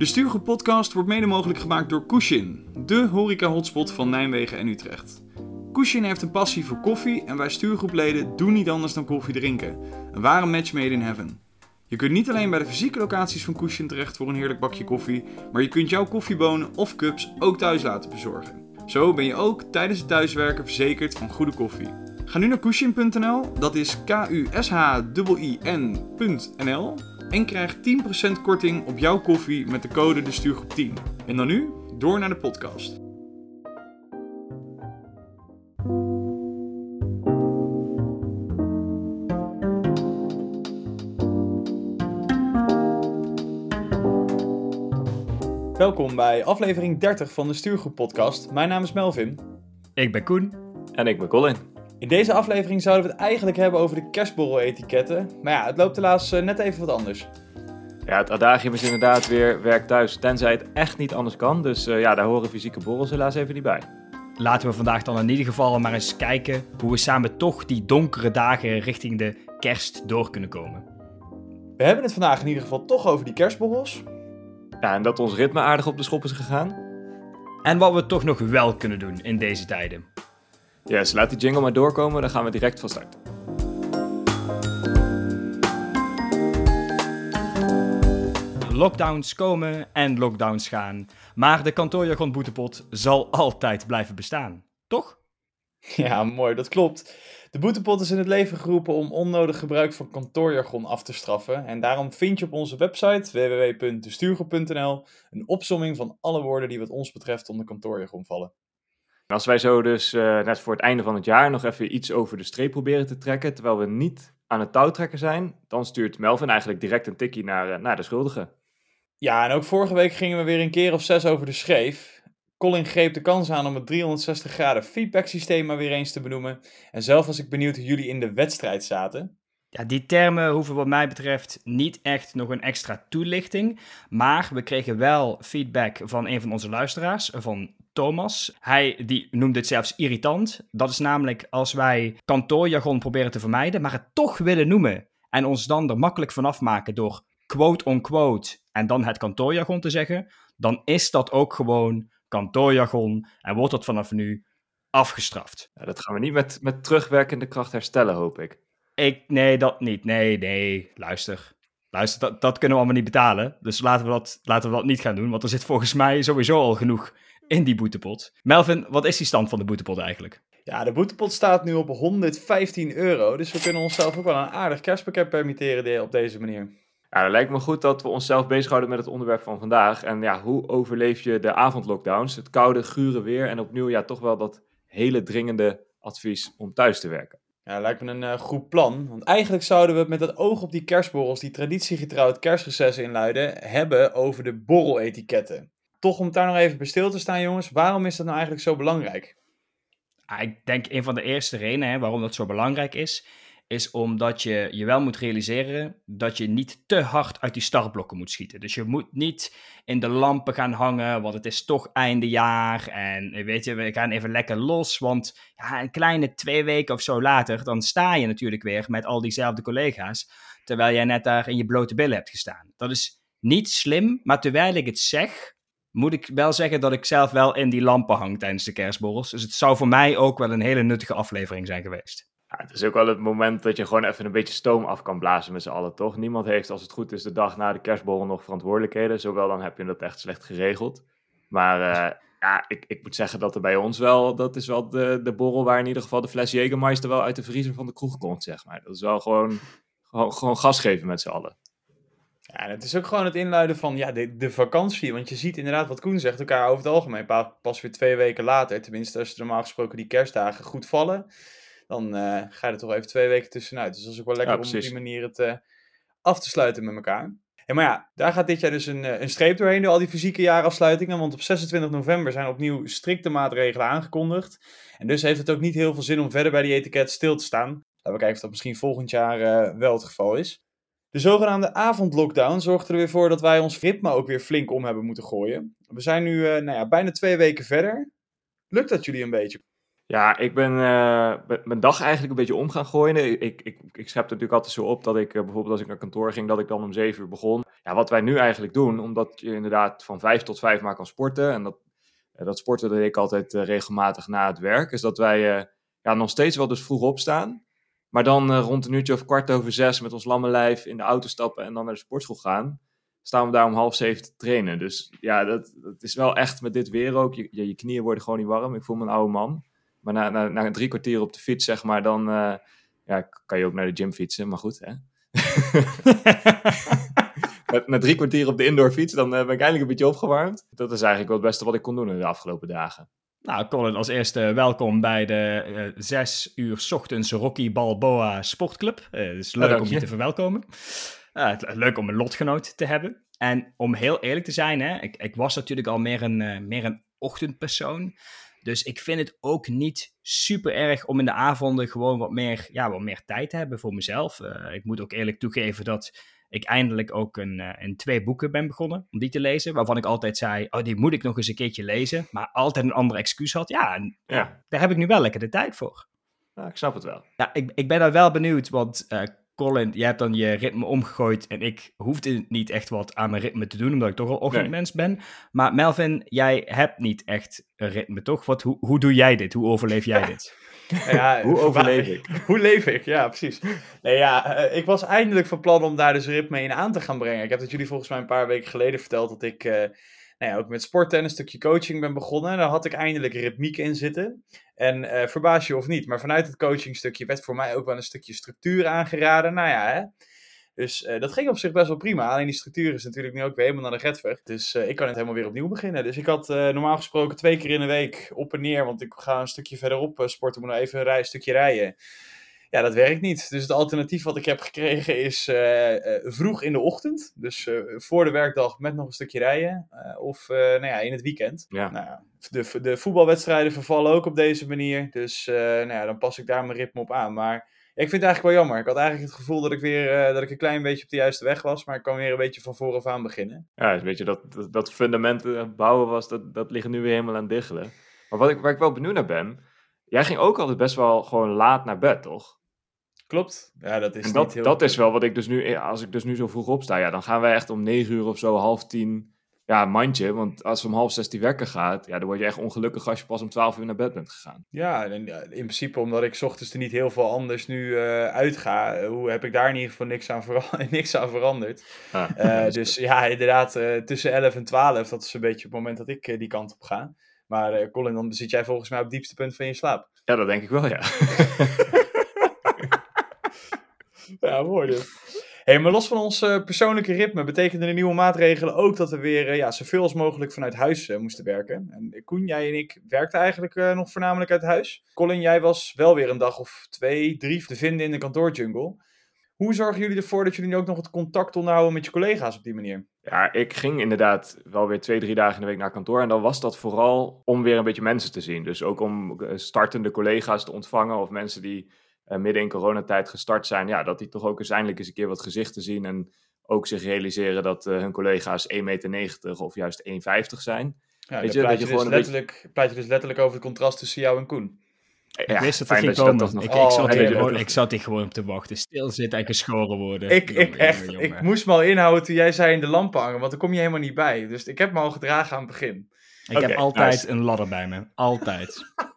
De Stuurgroep podcast wordt mede mogelijk gemaakt door Kushin, de horeca-hotspot van Nijmegen en Utrecht. Kushin heeft een passie voor koffie en wij stuurgroepleden doen niet anders dan koffie drinken. Een ware match made in heaven. Je kunt niet alleen bij de fysieke locaties van Kushin terecht voor een heerlijk bakje koffie, maar je kunt jouw koffiebonen of cups ook thuis laten bezorgen. Zo ben je ook tijdens het thuiswerken verzekerd van goede koffie. Ga nu naar kushin.nl, dat is K-U-S-H-I-N.nl en krijg 10% korting op jouw koffie met de code de stuurgroep 10. En dan nu, door naar de podcast. Welkom bij aflevering 30 van de Stuurgroep podcast. Mijn naam is Melvin. Ik ben Koen. En ik ben Colin. In deze aflevering zouden we het eigenlijk hebben over de kerstborrel-etiketten. Maar ja, het loopt helaas eh, net even wat anders. Ja, het adagium is inderdaad weer werk thuis, tenzij het echt niet anders kan. Dus uh, ja, daar horen fysieke borrels helaas even niet bij. Laten we vandaag dan in ieder geval maar eens kijken hoe we samen toch die donkere dagen richting de kerst door kunnen komen. We hebben het vandaag in ieder geval toch over die kerstborrels. Ja, en dat ons ritme aardig op de schop is gegaan. En wat we toch nog wel kunnen doen in deze tijden. Yes, laat die jingle maar doorkomen, dan gaan we direct van start. Lockdowns komen en lockdowns gaan, maar de kantoorjargon boetepot zal altijd blijven bestaan, toch? Ja, mooi, dat klopt. De boetepot is in het leven geroepen om onnodig gebruik van kantoorjargon af te straffen. En daarom vind je op onze website www.destuurgroep.nl een opsomming van alle woorden die wat ons betreft onder kantoorjargon vallen. Als wij zo dus uh, net voor het einde van het jaar nog even iets over de streep proberen te trekken, terwijl we niet aan het touwtrekken zijn, dan stuurt Melvin eigenlijk direct een tikkie naar, uh, naar de schuldige. Ja, en ook vorige week gingen we weer een keer of zes over de schreef. Colin greep de kans aan om het 360 graden feedback systeem maar weer eens te benoemen. En zelf was ik benieuwd hoe jullie in de wedstrijd zaten. Ja, die termen hoeven wat mij betreft niet echt nog een extra toelichting. Maar we kregen wel feedback van een van onze luisteraars, van Thomas. Hij die noemde het zelfs irritant. Dat is namelijk als wij kantoorjargon proberen te vermijden, maar het toch willen noemen. En ons dan er makkelijk vanaf maken door quote-on-quote en dan het kantoorjargon te zeggen. Dan is dat ook gewoon kantoorjargon en wordt dat vanaf nu afgestraft. Ja, dat gaan we niet met, met terugwerkende kracht herstellen, hoop ik. Ik, nee, dat niet. Nee, nee, luister. Luister, dat, dat kunnen we allemaal niet betalen. Dus laten we, dat, laten we dat niet gaan doen, want er zit volgens mij sowieso al genoeg in die boetepot. Melvin, wat is die stand van de boetepot eigenlijk? Ja, de boetepot staat nu op 115 euro, dus we kunnen onszelf ook wel een aardig kerstpakket permitteren op deze manier. Ja, het lijkt me goed dat we onszelf bezighouden met het onderwerp van vandaag. En ja, hoe overleef je de avondlockdowns, het koude, gure weer en opnieuw ja, toch wel dat hele dringende advies om thuis te werken. Ja, lijkt me een uh, goed plan. Want eigenlijk zouden we het met het oog op die kerstborrels, die traditiegetrouwd kerstreces inluiden, hebben over de borreletiketten. Toch om daar nog even bij stil te staan, jongens, waarom is dat nou eigenlijk zo belangrijk? ik denk een van de eerste redenen hè, waarom dat zo belangrijk is, is omdat je je wel moet realiseren dat je niet te hard uit die startblokken moet schieten. Dus je moet niet in de lampen gaan hangen, want het is toch einde jaar en weet je, we gaan even lekker los, want ja, een kleine twee weken of zo later, dan sta je natuurlijk weer met al diezelfde collega's, terwijl jij net daar in je blote billen hebt gestaan. Dat is niet slim, maar terwijl ik het zeg, moet ik wel zeggen dat ik zelf wel in die lampen hang tijdens de kerstborrels. Dus het zou voor mij ook wel een hele nuttige aflevering zijn geweest. Ja, het is ook wel het moment dat je gewoon even een beetje stoom af kan blazen met z'n allen, toch? Niemand heeft, als het goed is, de dag na de kerstborrel nog verantwoordelijkheden. Zowel dan heb je dat echt slecht geregeld. Maar uh, ja, ik, ik moet zeggen dat er bij ons wel, dat is wel de, de borrel waar in ieder geval de fles Jägermeister wel uit de vriezer van de kroeg komt, zeg maar. Dat is wel gewoon, gewoon, gewoon gas geven met z'n allen. Ja, en het is ook gewoon het inluiden van ja, de, de vakantie. Want je ziet inderdaad wat Koen zegt, elkaar over het algemeen pas weer twee weken later. Tenminste, als normaal gesproken die kerstdagen goed vallen dan uh, ga je er toch even twee weken tussenuit. Dus dat is ook wel lekker om op die manier het uh, af te sluiten met elkaar. Ja, maar ja, daar gaat dit jaar dus een, eh, een streep doorheen door al die fysieke jaarafsluitingen. Want op 26 november zijn opnieuw strikte maatregelen aangekondigd. En dus heeft het ook niet heel veel zin om verder bij die etiket stil te staan. Laten we kijken of dat misschien volgend jaar uh, wel het geval is. De zogenaamde avondlockdown zorgt er weer voor dat wij ons ritme ook weer flink om hebben moeten gooien. We zijn nu nou ja, bijna twee weken verder. Lukt dat jullie een beetje? Ja, ik ben uh, mijn dag eigenlijk een beetje om gaan gooien. Ik, ik, ik schep het natuurlijk altijd zo op dat ik bijvoorbeeld als ik naar kantoor ging, dat ik dan om zeven uur begon. Ja, wat wij nu eigenlijk doen, omdat je inderdaad van vijf tot vijf maar kan sporten. En dat, dat sporten deed ik altijd regelmatig na het werk. Is dat wij ja, nog steeds wel dus vroeg opstaan. Maar dan rond een uurtje of kwart over zes met ons lamme lijf in de auto stappen en dan naar de sportschool gaan staan we daar om half zeven te trainen. Dus ja, dat, dat is wel echt met dit weer ook. Je, je, knieën worden gewoon niet warm. Ik voel me een oude man. Maar na, na, na drie kwartier op de fiets, zeg maar, dan uh, ja, kan je ook naar de gym fietsen. Maar goed, hè. na, drie kwartier op de indoor fiets, dan uh, ben ik eindelijk een beetje opgewarmd. Dat is eigenlijk wel het beste wat ik kon doen in de afgelopen dagen. Nou, Colin, als eerste welkom bij de uh, zes uur ochtends Rocky Balboa Sportclub. Het is leuk om je te verwelkomen. Uh, leuk om een lotgenoot te hebben. En om heel eerlijk te zijn, hè, ik, ik was natuurlijk al meer een, meer een ochtendpersoon. Dus ik vind het ook niet super erg om in de avonden gewoon wat meer, ja, wat meer tijd te hebben voor mezelf. Ik moet ook eerlijk toegeven dat ik eindelijk ook een, in twee boeken ben begonnen om die te lezen. Waarvan ik altijd zei, oh, die moet ik nog eens een keertje lezen. Maar altijd een ander excuus had. Ja, en, ja. daar heb ik nu wel lekker de tijd voor. Ja, ik snap het wel. Ja, ik, ik ben daar wel benieuwd, want uh, Colin, jij hebt dan je ritme omgegooid en ik hoefde niet echt wat aan mijn ritme te doen, omdat ik toch al ochtendmens ben. Maar Melvin, jij hebt niet echt een ritme, toch? Wat, hoe, hoe doe jij dit? Hoe overleef jij dit? Ja, hoe overleef ik? Hoe leef ik? Ja, precies. Nee, ja, eh, ik was eindelijk van plan om daar dus ritme in aan te gaan brengen. Ik heb het jullie volgens mij een paar weken geleden verteld dat ik uh, nou ja, ook met sporten en een stukje coaching ben begonnen. Daar had ik eindelijk ritmiek in zitten. En uh, verbaas je of niet, maar vanuit het coachingstukje werd voor mij ook wel een stukje structuur aangeraden. Nou ja, hè. Dus uh, dat ging op zich best wel prima. Alleen die structuur is natuurlijk nu ook weer helemaal naar de getver. Dus uh, ik kan het helemaal weer opnieuw beginnen. Dus ik had normaal gesproken twee keer in de week op en neer. Want ik ga een stukje verderop sporten. Moet nog even een, rij, een stukje rijden. Ja, dat werkt niet. Dus het alternatief wat ik heb gekregen is uh, uh, vroeg in de ochtend. Dus uh, voor de werkdag met nog een stukje rijden. of nou ja, in het weekend. Ja. Nou, de, de voetbalwedstrijden vervallen ook op deze manier. Dus nou ja, dan pas ik daar mijn ritme op aan. Maar ik vind het eigenlijk wel jammer. Ik had eigenlijk het gevoel dat ik weer dat ik een klein beetje op de juiste weg was. Maar ik kan weer een beetje van vooraf aan beginnen. Ja, weet je, dat, dat, dat fundament bouwen was, dat, dat ligt nu weer helemaal aan diggelen. Maar wat ik, waar ik wel benieuwd naar ben. Jij ging ook altijd best wel gewoon laat naar bed, toch? Klopt. Ja, dat is en dat, heel dat is wel wat ik dus nu, als ik dus nu zo vroeg opsta, ja, dan gaan wij echt om negen uur of zo, half tien, ja, mandje. Want als we om half zes die wekker gaat, ja, dan word je echt ongelukkig als je pas om twaalf uur naar bed bent gegaan. Ja, en in principe omdat ik ochtends er niet heel veel anders nu uh, uitga, hoe heb ik daar in ieder geval niks aan, niks aan veranderd. Ah, uh, dus ja, inderdaad, uh, tussen 11 en 12, dat is een beetje het moment dat ik die kant op ga. Maar Colin, dan zit jij volgens mij op het diepste punt van je slaap. Ja, dat denk ik wel, ja. ja, mooi dus. Hey, maar los van ons uh, persoonlijke ritme betekenden de nieuwe maatregelen ook dat we weer uh, ja, zoveel als mogelijk vanuit huis uh, moesten werken. En Koen, jij en ik werkten eigenlijk nog voornamelijk uit huis. Colin, jij was wel weer een dag of twee, drie te vinden in de kantoorjungle. Hoe zorgen jullie ervoor dat jullie nu ook nog het contact onderhouden met je collega's op die manier? Ja, ik ging inderdaad wel weer twee, drie dagen in de week naar kantoor. En dan was dat vooral om weer een beetje mensen te zien. Dus ook om startende collega's te ontvangen of mensen die uh, midden in coronatijd gestart zijn, ja, dat die toch ook eens eindelijk eens een keer wat gezichten zien en ook zich realiseren dat uh, hun collega's 1,90 meter of juist 1,50 zijn. Ja, Weet je, dat je dus gewoon letterlijk, beetje... praat je dus letterlijk over het contrast tussen jou en Koen. Ik wist dat het ging komen. Ik, ik, zat hier gewoon, ik zat hier gewoon op te wachten. Stilzitten en geschoren worden. Ik, ik, echt, ik moest me al inhouden toen jij zei in de lampen hangen, want daar kom je helemaal niet bij. Dus ik heb me al gedragen aan het begin. Ik heb altijd een ladder bij me. Altijd.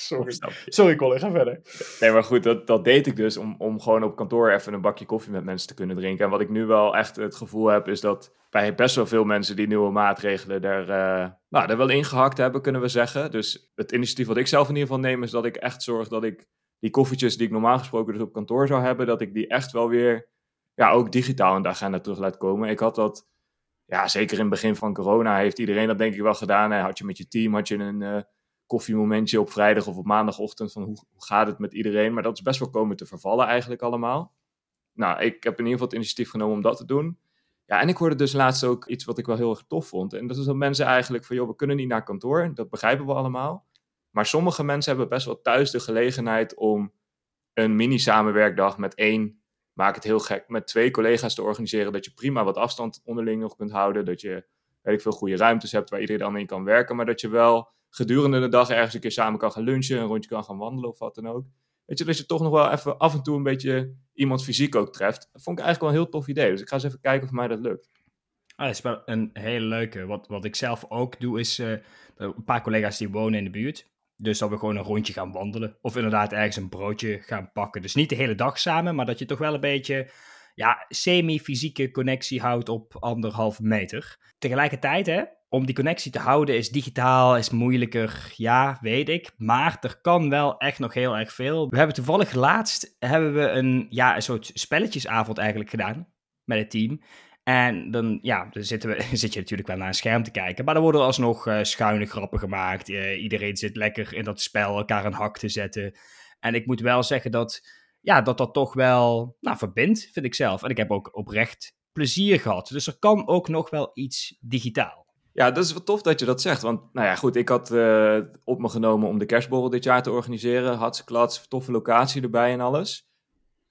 Sorry. Sorry, Colin, ga verder. Nee, maar goed, dat, dat deed ik dus om, om gewoon op kantoor even een bakje koffie met mensen te kunnen drinken. En wat ik nu wel echt het gevoel heb, is dat bij best wel veel mensen die nieuwe maatregelen er, uh, nou, er wel ingehakt hebben, kunnen we zeggen. Dus het initiatief wat ik zelf in ieder geval neem, is dat ik echt zorg dat ik die koffietjes die ik normaal gesproken dus op kantoor zou hebben, dat ik die echt wel weer, ja, ook digitaal in de agenda terug laat komen. Ik had dat, ja, zeker in het begin van corona heeft iedereen dat denk ik wel gedaan. Had je met je team, had je een... Uh, koffiemomentje op vrijdag of op maandagochtend van hoe, gaat het met iedereen. Maar dat is best wel komen te vervallen eigenlijk allemaal. Nou, ik heb in ieder geval het initiatief genomen om dat te doen. Ja, en ik hoorde dus laatst ook iets wat ik wel heel erg tof vond. En dat is dat mensen eigenlijk van, joh, we kunnen niet naar kantoor. Dat begrijpen we allemaal. Maar sommige mensen hebben best wel thuis de gelegenheid om een mini-samenwerkdag met één, maak het heel gek, met twee collega's te organiseren. Dat je prima wat afstand onderling nog kunt houden. Dat je, weet ik veel, goede ruimtes hebt waar iedereen dan in kan werken. Maar dat je wel gedurende de dag ergens een keer samen kan gaan lunchen, een rondje kan gaan wandelen of wat dan ook. Weet je, dat je toch nog wel even af en toe een beetje iemand fysiek ook treft. Dat vond ik eigenlijk wel een heel tof idee. Dus ik ga eens even kijken of mij dat lukt. Ah, dat is wel een hele leuke. Wat, wat ik zelf ook doe, is uh, een paar collega's die wonen in de buurt. Dus dat we gewoon een rondje gaan wandelen. Of inderdaad ergens een broodje gaan pakken. Dus niet de hele dag samen, maar dat je toch wel een beetje ja, semi-fysieke connectie houdt op anderhalve meter. Tegelijkertijd, hè, om die connectie te houden is digitaal, is moeilijker. Ja, weet ik. Maar er kan wel echt nog heel erg veel. We hebben toevallig laatst hebben we een, ja, een soort spelletjesavond eigenlijk gedaan met het team. En dan, ja, dan zitten we, zit je natuurlijk wel naar een scherm te kijken. Maar er worden alsnog uh, schuine grappen gemaakt. Uh, iedereen zit lekker in dat spel elkaar een hak te zetten. En ik moet wel zeggen dat ja, dat dat toch wel nou, verbindt, vind ik zelf. En ik heb ook oprecht plezier gehad. Dus er kan ook nog wel iets digitaal. Ja, dat is wel tof dat je dat zegt. Want, nou ja, goed, ik had uh, op me genomen om de kerstborrel dit jaar te organiseren. Hartstikke klats, toffe locatie erbij en alles.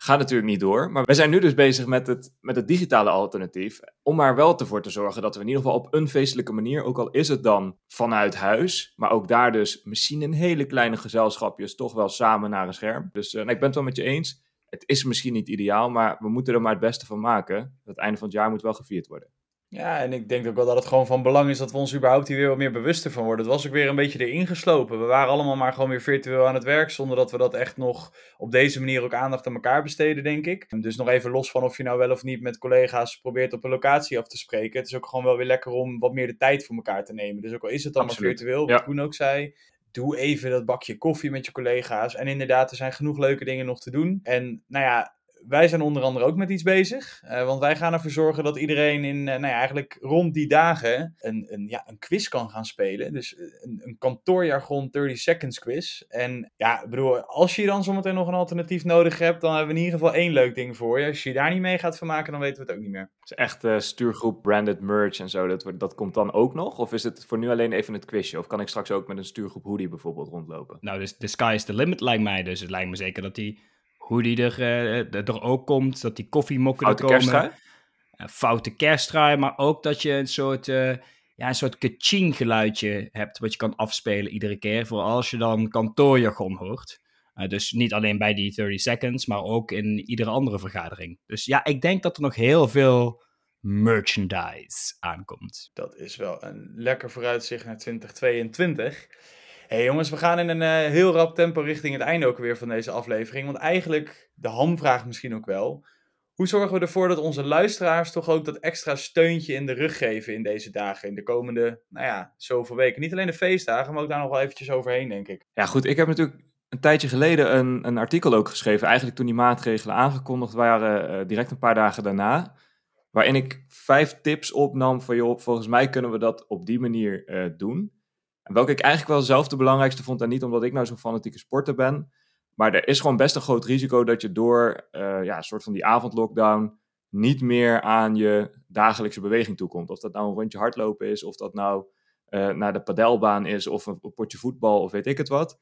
Gaat natuurlijk niet door. Maar we zijn nu dus bezig met het, met het digitale alternatief. Om maar wel ervoor te zorgen dat we in ieder geval op een feestelijke manier, ook al is het dan vanuit huis, maar ook daar dus misschien in hele kleine gezelschapjes, toch wel samen naar een scherm. Dus uh, ik ben het wel met je eens. Het is misschien niet ideaal, maar we moeten er maar het beste van maken. Het einde van het jaar moet wel gevierd worden. Ja, en ik denk ook wel dat het gewoon van belang is dat we ons überhaupt hier weer wat meer bewuster van worden. Het was ook weer een beetje erin geslopen. We waren allemaal maar gewoon weer virtueel aan het werk, zonder dat we dat echt nog op deze manier ook aandacht aan elkaar besteden, denk ik. Dus nog even los van of je nou wel of niet met collega's probeert op een locatie af te spreken. Het is ook gewoon wel weer lekker om wat meer de tijd voor elkaar te nemen. Dus ook al is het maar virtueel, wat ja. Koen ook zei, doe even dat bakje koffie met je collega's. En inderdaad, er zijn genoeg leuke dingen nog te doen. En nou ja, wij zijn onder andere ook met iets bezig. Uh, want wij gaan ervoor zorgen dat iedereen in, uh, nou ja, eigenlijk rond die dagen een, een, ja, een quiz kan gaan spelen. Dus eh, een, een kantoorjargon 30 seconds quiz. En ja, ik bedoel, als je dan zometeen nog een alternatief nodig hebt, dan hebben we in ieder geval één leuk ding voor je. Als je daar niet mee gaat vermaken, dan weten we het ook niet meer. Het is echt uh, stuurgroep branded merch en zo. Dat, dat komt dan ook nog? Of is het voor nu alleen even het quizje? Of kan ik straks ook met een stuurgroep hoodie bijvoorbeeld rondlopen? Nou, dus de sky is the limit lijkt mij. Dus het lijkt me zeker dat die hoe die er, uh, er ook komt, dat die koffiemokken Foute er komen. Kersttrui? Uh, foute kersttrui, maar ook dat je een soort, uh, ja, een soort kaching geluidje hebt, wat je kan afspelen iedere keer, voor als je dan kantoorjargon hoort. dus niet alleen bij die 30 seconds, maar ook in iedere andere vergadering. Dus ja, ik denk dat er nog heel veel merchandise aankomt. Dat is wel een lekker vooruitzicht naar 2022 hey jongens, we gaan in een uh, heel rap tempo richting het einde ook weer van deze aflevering. Want eigenlijk, de hamvraag misschien ook wel. Hoe zorgen we ervoor dat onze luisteraars toch ook dat extra steuntje in de rug geven in deze dagen? In de komende, nou ja, zoveel weken. Niet alleen de feestdagen, maar ook daar nog wel eventjes overheen, denk ik. Ja goed, ik heb natuurlijk een tijdje geleden een, een artikel ook geschreven. Eigenlijk toen die maatregelen aangekondigd waren, uh, direct een paar dagen daarna. Waarin ik vijf tips opnam van, joh, volgens mij kunnen we dat op die manier uh, doen. En welke ik eigenlijk wel zelf de belangrijkste vond. En niet omdat ik nou zo'n fanatieke sporter ben. Maar er is gewoon best een groot risico dat je door uh, ja, een soort van die avondlockdown niet meer aan je dagelijkse beweging toekomt. Of dat nou een rondje hardlopen is, of dat nou uh, naar de padelbaan is, of een, een potje voetbal, of weet ik het wat.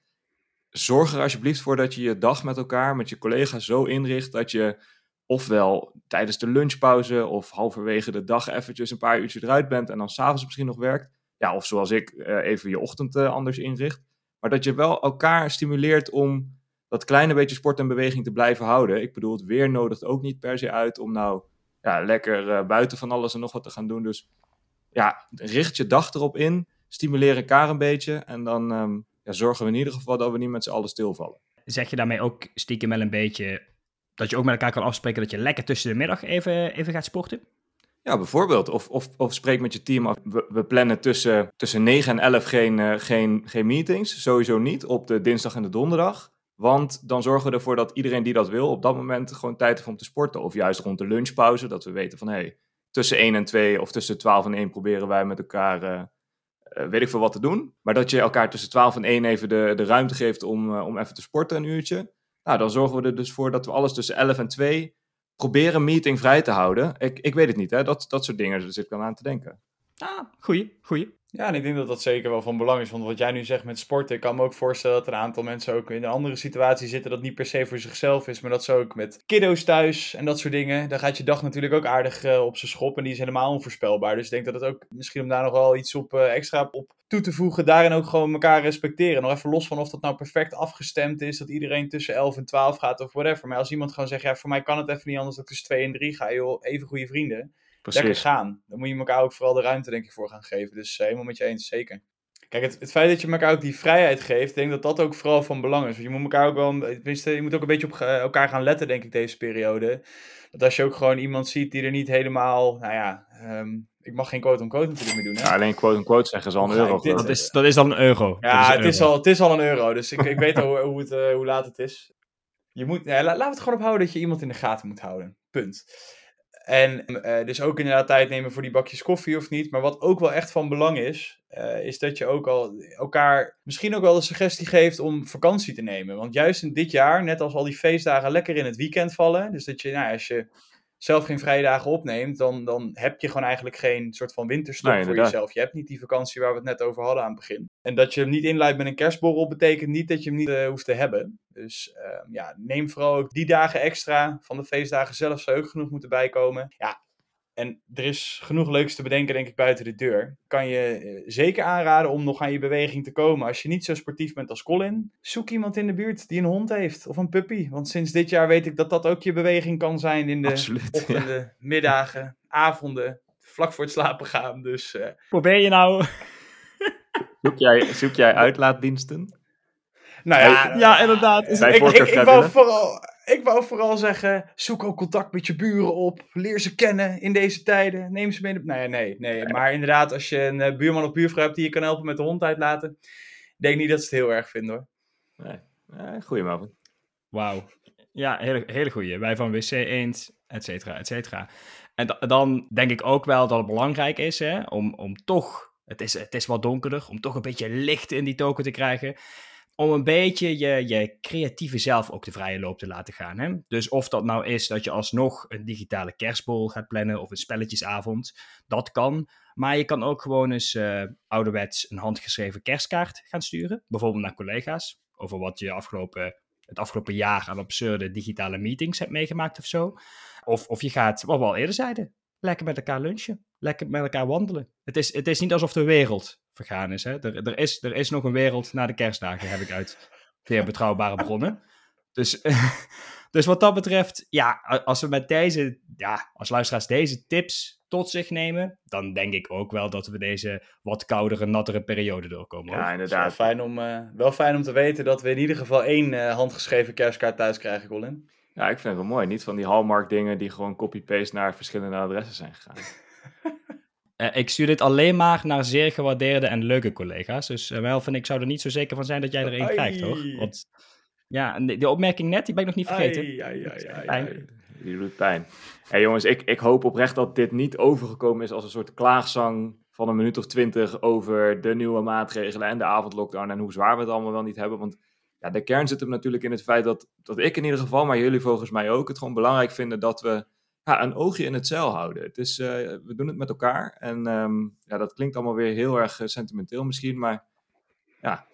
Zorg er alsjeblieft voor dat je je dag met elkaar, met je collega's zo inricht dat je ofwel tijdens de lunchpauze of halverwege de dag eventjes een paar uurtjes eruit bent en dan s'avonds misschien nog werkt. Ja, of zoals ik, uh, even je ochtend uh, anders inricht. Maar dat je wel elkaar stimuleert om dat kleine beetje sport en beweging te blijven houden. Ik bedoel, het weer nodigt ook niet per se uit om nou ja, lekker uh, buiten van alles en nog wat te gaan doen. Dus ja, richt je dag erop in. Stimuleer elkaar een beetje. En dan um, ja, zorgen we in ieder geval dat we niet met z'n allen stilvallen. Zeg je daarmee ook stiekem wel een beetje dat je ook met elkaar kan afspreken dat je lekker tussen de middag even, even gaat sporten? Ja, bijvoorbeeld. Of, of, of spreek met je team. We, we plannen tussen, tussen 9 en 11 geen, uh, geen, geen meetings. Sowieso niet op de dinsdag en de donderdag. Want dan zorgen we ervoor dat iedereen die dat wil op dat moment gewoon tijd heeft om te sporten. Of juist rond de lunchpauze. Dat we weten van hé, hey, tussen 1 en 2 of tussen 12 en 1 proberen wij met elkaar uh, uh, weet ik veel wat te doen. Maar dat je elkaar tussen 12 en 1 even de, de ruimte geeft om, om even te sporten een uurtje. Nou, dan zorgen we er dus voor dat we alles tussen 11 en 2 proberen een meeting vrij te houden. Ik, ik weet het niet, hè? Dat, dat soort dingen, daar zit ik wel aan te denken. Ah, goeie, goeie. Ja, en ik denk dat dat zeker wel van belang is. Want wat jij nu zegt met sporten, ik kan me ook voorstellen dat er een aantal mensen ook in een andere situatie zitten dat niet per se voor zichzelf is, maar dat ze ook met kiddo's thuis en dat soort dingen. Dan gaat je dag natuurlijk ook aardig uh, op zijn schop en die is helemaal onvoorspelbaar. Dus ik denk dat het ook misschien om daar nog wel iets op uh, extra op toe te voegen, daarin ook gewoon elkaar respecteren. Nog even los van of dat nou perfect afgestemd is, dat iedereen tussen 11 en 12 gaat of whatever. Maar als iemand gewoon zegt, ja, voor mij kan het even niet anders dat ik tussen 2 en 3 ga, joh, even goede vrienden lekker gaan. Dan moet je elkaar ook vooral de ruimte, denk ik, voor gaan geven. Dus uh, helemaal met je eens, zeker. Kijk, het, het, feit dat je elkaar ook die vrijheid geeft, ik denk dat dat ook vooral van belang is. Want je moet elkaar ook wel, tenminste, je moet ook een beetje op elkaar gaan letten, denk ik, deze periode. Dat als je ook gewoon iemand ziet die er niet helemaal, nou ja, um, ik mag geen quote-unquote natuurlijk meer doen. Hè? Ja, alleen quote-unquote zeggen ze al een euro. dat, is, dat is al een euro. Ja, het, Is al, het is al een euro. Dus ik, ik weet al hoe, hoe, het, uh, hoe laat het is. Je moet, ja, laten we het gewoon ophouden dat je iemand in de gaten moet houden. Punt. En uh, dus ook inderdaad tijd nemen voor die bakjes koffie of niet. Maar wat ook wel echt van belang is, uh, is dat je ook al elkaar misschien ook wel de suggestie geeft om vakantie te nemen. Want juist in dit jaar, net als al die feestdagen lekker in het weekend vallen. Dus dat je, nou, als je zelf geen vrije dagen opneemt, dan, dan heb je gewoon eigenlijk geen soort van winterstop nee, voor jezelf. Je hebt niet die vakantie waar we het net over hadden aan het begin. En dat je hem niet inleidt met een kerstborrel, betekent niet dat je hem niet uh, hoeft te hebben. Dus uh, ja, neem vooral ook die dagen extra van de feestdagen zelf, zou ook genoeg moeten bijkomen. Ja, en er is genoeg leuks te bedenken, denk ik, buiten de deur. Kan je uh, zeker aanraden om nog aan je beweging te komen. Als je niet zo sportief bent als Colin, zoek iemand in de buurt die een hond heeft of een puppy. Want sinds dit jaar weet ik dat dat ook je beweging kan zijn in de Absoluut, ochtenden, ja. middagen, avonden, vlak voor het slapen gaan. Dus, uh... Probeer je nou... zoek, jij, zoek jij uitlaatdiensten? Nou ja, ja inderdaad. Ik, ik, ik, ik wou vooral ik wou vooral zeggen, zoek ook contact met je buren op. Leer ze kennen in deze tijden. Neem ze mee. Nee, nee, nee. Maar inderdaad, als je een uh, buurman of buurvrouw hebt die je kan helpen met de hond uitlaten. denk niet dat ze het heel erg vinden hoor. Nee, nee goeie Wauw. Ja, hele, hele goeie. Wij van WC eens, et cetera, et cetera. En dan denk ik ook wel dat het belangrijk is hè, om, om toch, het is, het is wat donkerder, om toch een beetje licht in die token te krijgen om een beetje je, je creatieve zelf ook de vrije loop te laten gaan. Hè? Dus of dat nou is dat je alsnog een digitale kerstbol gaat plannen of een spelletjesavond, dat kan. Maar je kan ook gewoon eens uh, ouderwets een handgeschreven kerstkaart gaan sturen. Bijvoorbeeld naar collega's. Over wat je afgelopen, het afgelopen jaar aan absurde digitale meetings hebt meegemaakt of zo. Of, of je gaat, wat we al eerder zeiden, lekker met elkaar lunchen. Lekker met elkaar wandelen. Het is, het is niet alsof de wereld vergaan is. Hè? Er, er, is. er is nog een wereld na de kerstdagen, heb ik uit zeer betrouwbare bronnen. Dus, dus wat dat betreft, ja, als we met deze, ja, als luisteraars deze tips tot zich nemen, dan denk ik ook wel dat we deze wat koudere, nattere periode doorkomen. Ja, inderdaad. Wel fijn, om, uh, wel fijn om te weten dat we in ieder geval één uh, handgeschreven kerstkaart thuis krijgen, Colin. Ja, ik vind het wel mooi. Niet van die Hallmark dingen die gewoon copy-paste naar verschillende adressen zijn gegaan. Uh, ik stuur dit alleen maar naar zeer gewaardeerde en leuke collega's. Dus uh, wel van ik zou er niet zo zeker van zijn dat jij er één krijgt, hoor. Want ja, de, opmerking net, die ben ik nog niet vergeten. Ai, ai, ai, ai Die doet pijn. Hey, jongens, ik, ik hoop oprecht dat dit niet overgekomen is als een soort klaagzang van een minuut of twintig over de nieuwe maatregelen en de avondlockdown en hoe zwaar we het allemaal wel niet hebben. Want ja, de kern zit hem natuurlijk in het feit dat, dat ik in ieder geval, maar jullie volgens mij ook, het gewoon belangrijk vinden dat we ja, een oogje in het zeil houden. Het is, uh, we doen het met elkaar. En um, ja, dat klinkt allemaal weer heel erg uh, sentimenteel misschien, maar ja,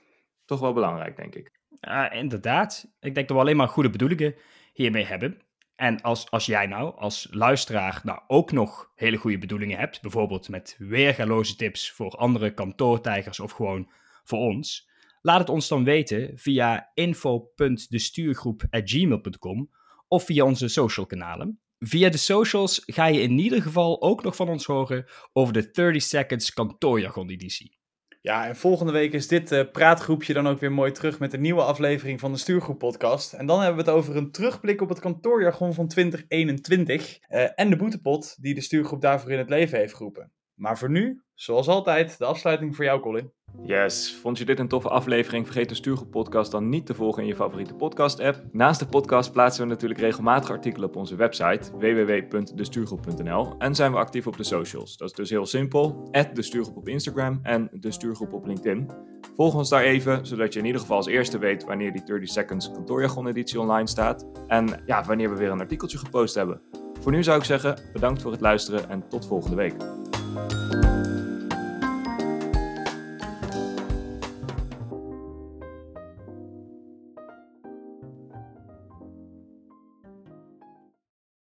toch wel belangrijk, denk ik. Ja, inderdaad. Ik denk dat we alleen maar goede bedoelingen hiermee hebben. En als, als jij nou als luisteraar nou ook nog hele goede bedoelingen hebt, bijvoorbeeld met weergaloze tips voor andere kantoortijgers of gewoon voor ons, laat het ons dan weten via info.destuurgroep.gmail.com of via onze social kanalen. Via de socials ga je in ieder geval ook nog van ons horen over de 30 Seconds kantoorjargon-editie. Ja, en volgende week is dit uh, praatgroepje dan ook weer mooi terug met een nieuwe aflevering van de Stuurgroep podcast. En dan hebben we het over een terugblik op het kantoorjargon van 2021 uh, en de boetepot die de Stuurgroep daarvoor in het leven heeft geroepen. Maar voor nu, zoals altijd, de afsluiting voor jou, Colin. Yes, vond je dit een toffe aflevering? Vergeet de Stuurgroep podcast dan niet te volgen in je favoriete podcast app. Naast de podcast plaatsen we natuurlijk regelmatig artikelen op onze website www.destuurgroep.nl en zijn we actief op de socials. Dat is dus heel simpel, de Stuurgroep op Instagram en de Stuurgroep op LinkedIn. Volg ons daar even, zodat je in ieder geval als eerste weet wanneer die 30 Seconds kantoorjargon editie online staat en ja, wanneer we weer een artikeltje gepost hebben. Voor nu zou ik zeggen, bedankt voor het luisteren en tot volgende week.